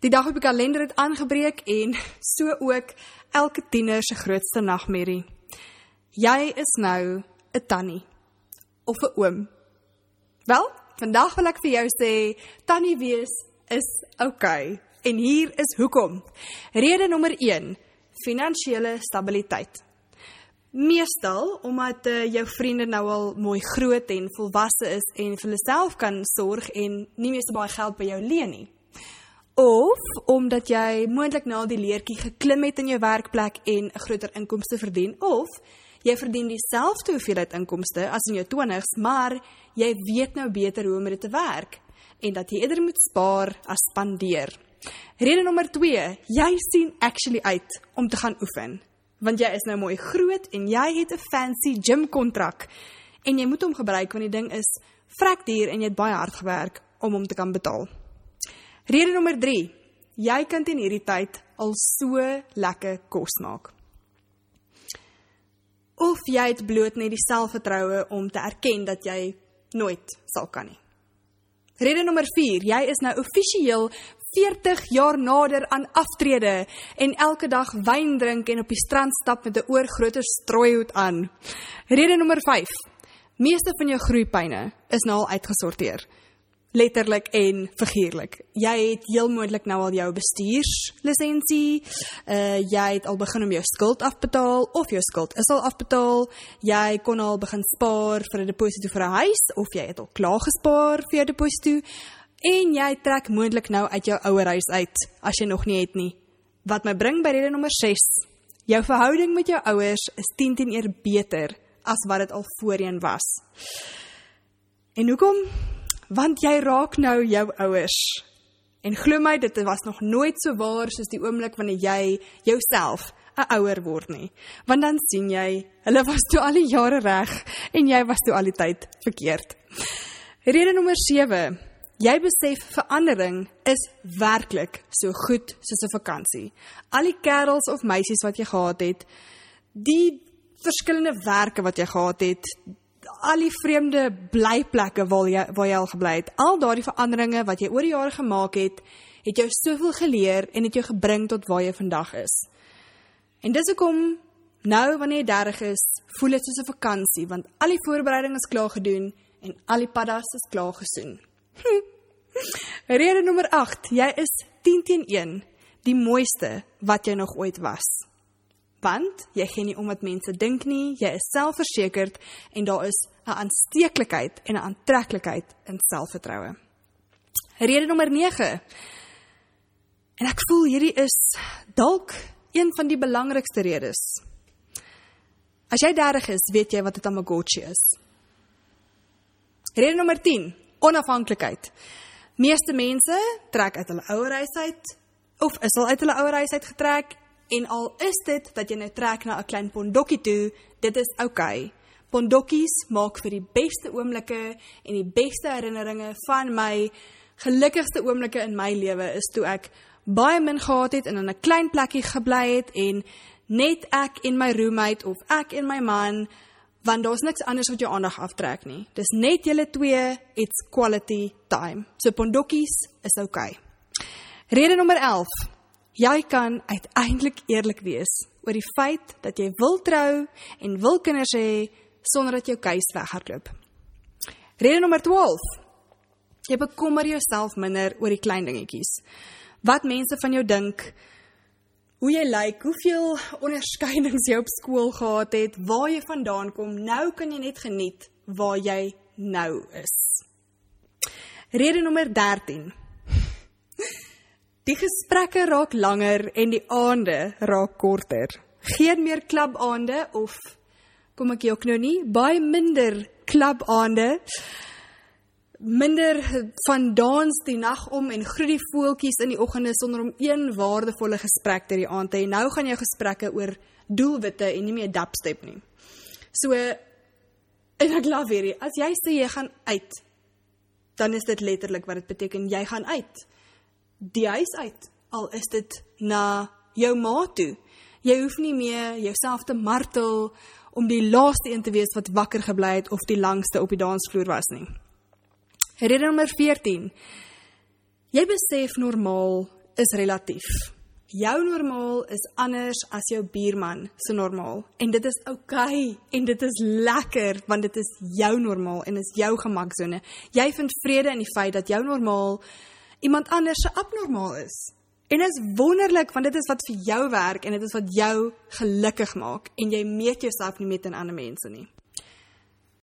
Die dag op die kalender het aangebreek en so ook elke tiener se grootste nagmerrie. Jy is nou 'n tannie of 'n oom. Wel, vandag wil ek vir jou sê tannie wees is oukei okay. en hier is hoekom. Rede nommer 1: finansiële stabiliteit. Meestal omdat uh, jou vriende nou al mooi groot en volwasse is en vir hulle self kan sorg en nie meer so baie geld by jou leen nie. Of omdat jy moontlik na die leertjie geklim het in jou werkplek en 'n groter inkomste verdien of jy verdien dieselfde hoeveelheid inkomste as in jou 20's, maar jy weet nou beter hoe om dit te werk en dat jy eerder moet spaar as spandeer. Rede nommer 2, jy sien actually uit om te gaan oefen want jy is nou mooi groot en jy het 'n fancy gym kontrak en jy moet hom gebruik want die ding is vrek duur en jy het baie hard gewerk om hom te kan betaal. Rede nommer 3. Jy kan teen hierdie tyd al so lekker kos maak. Of jy het bloot net die selfvertroue om te erken dat jy nooit sal kan nie. Rede nommer 4. Jy is nou offisieel 40 jaar nader aan aftrede en elke dag wyn drink en op die strand stap met 'n oorgroter strooihoed aan. Rede nommer 5. Meeste van jou groeipyne is nou al uitgesorteer. Letterlik en figuurlik. Jy het heel moontlik nou al jou bestuurslisensie. Uh jy het al begin om jou skuld afbetaal of jou skuld is al afbetaal. Jy kon al begin spaar vir 'n deposito vir 'n huis of jy het al klaar gespaar vir jou deposito en jy trek moontlik nou uit jou ouer huis uit as jy nog nie het nie. Wat my bring by rede nommer 6. Jou verhouding met jou ouers is 10 teenoor beter as wat dit al voorheen was. En hoekom? Want jy raak nou jou ouers. En glo my, dit was nog nooit so waar soos die oomblik wanneer jy jouself 'n ouer word nie. Want dan sien jy, hulle was toe al die jare reg en jy was toe al die tyd verkeerd. Rede nommer Jy besef verandering is werklik so goed soos 'n vakansie. Al die kerels of meisies wat jy gehad het, die verskillende werke wat jy gehad het, al die vreemde blyplekke waar jy waar jy al gebly het, al daardie veranderinge wat jy oor die jare gemaak het, het jou soveel geleer en het jou gebring tot waar jy vandag is. En dis hoekom nou wanneer jy 30 is, voel dit soos 'n vakansie want al die voorbereiding is klaar gedoen en al die paddas is klaar gesoen. Hm. Rede nommer 8. Jy is 10 teen 1, die mooiste wat jy nog ooit was. Want jy gee nie om wat mense dink nie, jy is selfversekerd en daar is 'n aansteeklikheid en 'n aantreklikheid in selfvertroue. Rede nommer 9. En ek voel hierdie is dalk een van die belangrikste redes. As jy 30 is, weet jy wat 'n Tamagotchi is. Rede nommer 10 onafhanklikheid. Meeste mense trek uit hulle ouer huis uit of is al uit hulle ouer huis uit getrek en al is dit dat jy nou trek na 'n klein pondokkie toe, dit is oukei. Okay. Pondokkies maak vir die beste oomblikke en die beste herinneringe van my gelukkigste oomblikke in my lewe is toe ek baie min gehad het en in 'n klein plekkie gebly het en net ek en my roommate of ek en my man want daar's niks anders wat jou aandag aftrek nie. Dis net julle twee, it's quality time. So pondokkies is okay. Rede nommer 11. Jy kan uiteindelik eerlik wees oor die feit dat jy wil trou en wil kinders hê sonder dat jou keus weghardloop. Rede nommer 12. Jy bekommer jouself minder oor die klein dingetjies. Wat mense van jou dink, hoe jy lyk, hoeveel onderskeidings jy op skool gehad het, waar jy vandaan kom, nou kan jy net geniet waar jy nou is. Rede nommer 13. Die gesprekke raak langer en die aande raak korter. Geen meer klabaande of kom ek jok nou nie, baie minder klabaande minder van dans die nag om en groet die voeltjies in die oggende sonder om een waardevolle gesprek te die aand te hê. Nou gaan jou gesprekke oor doelwitte en nie meer dubstep nie. So en ek glo weer, as jy sê jy gaan uit, dan is dit letterlik wat dit beteken jy gaan uit. Die huis uit. Al is dit na jou ma toe. Jy hoef nie meer jouself te martel om die laaste een te wees wat wakker gebly het of die langste op die dansvloer was nie. Rede nommer 14. Jy besef normaal is relatief. Jou normaal is anders as jou buurman se normaal en dit is oukei okay, en dit is lekker want dit is jou normaal en is jou gemaksone. Jy vind vrede in die feit dat jou normaal iemand anders se abnormaal is. En dit is wonderlik want dit is wat vir jou werk en dit is wat jou gelukkig maak en jy meet jouself nie met ander mense nie.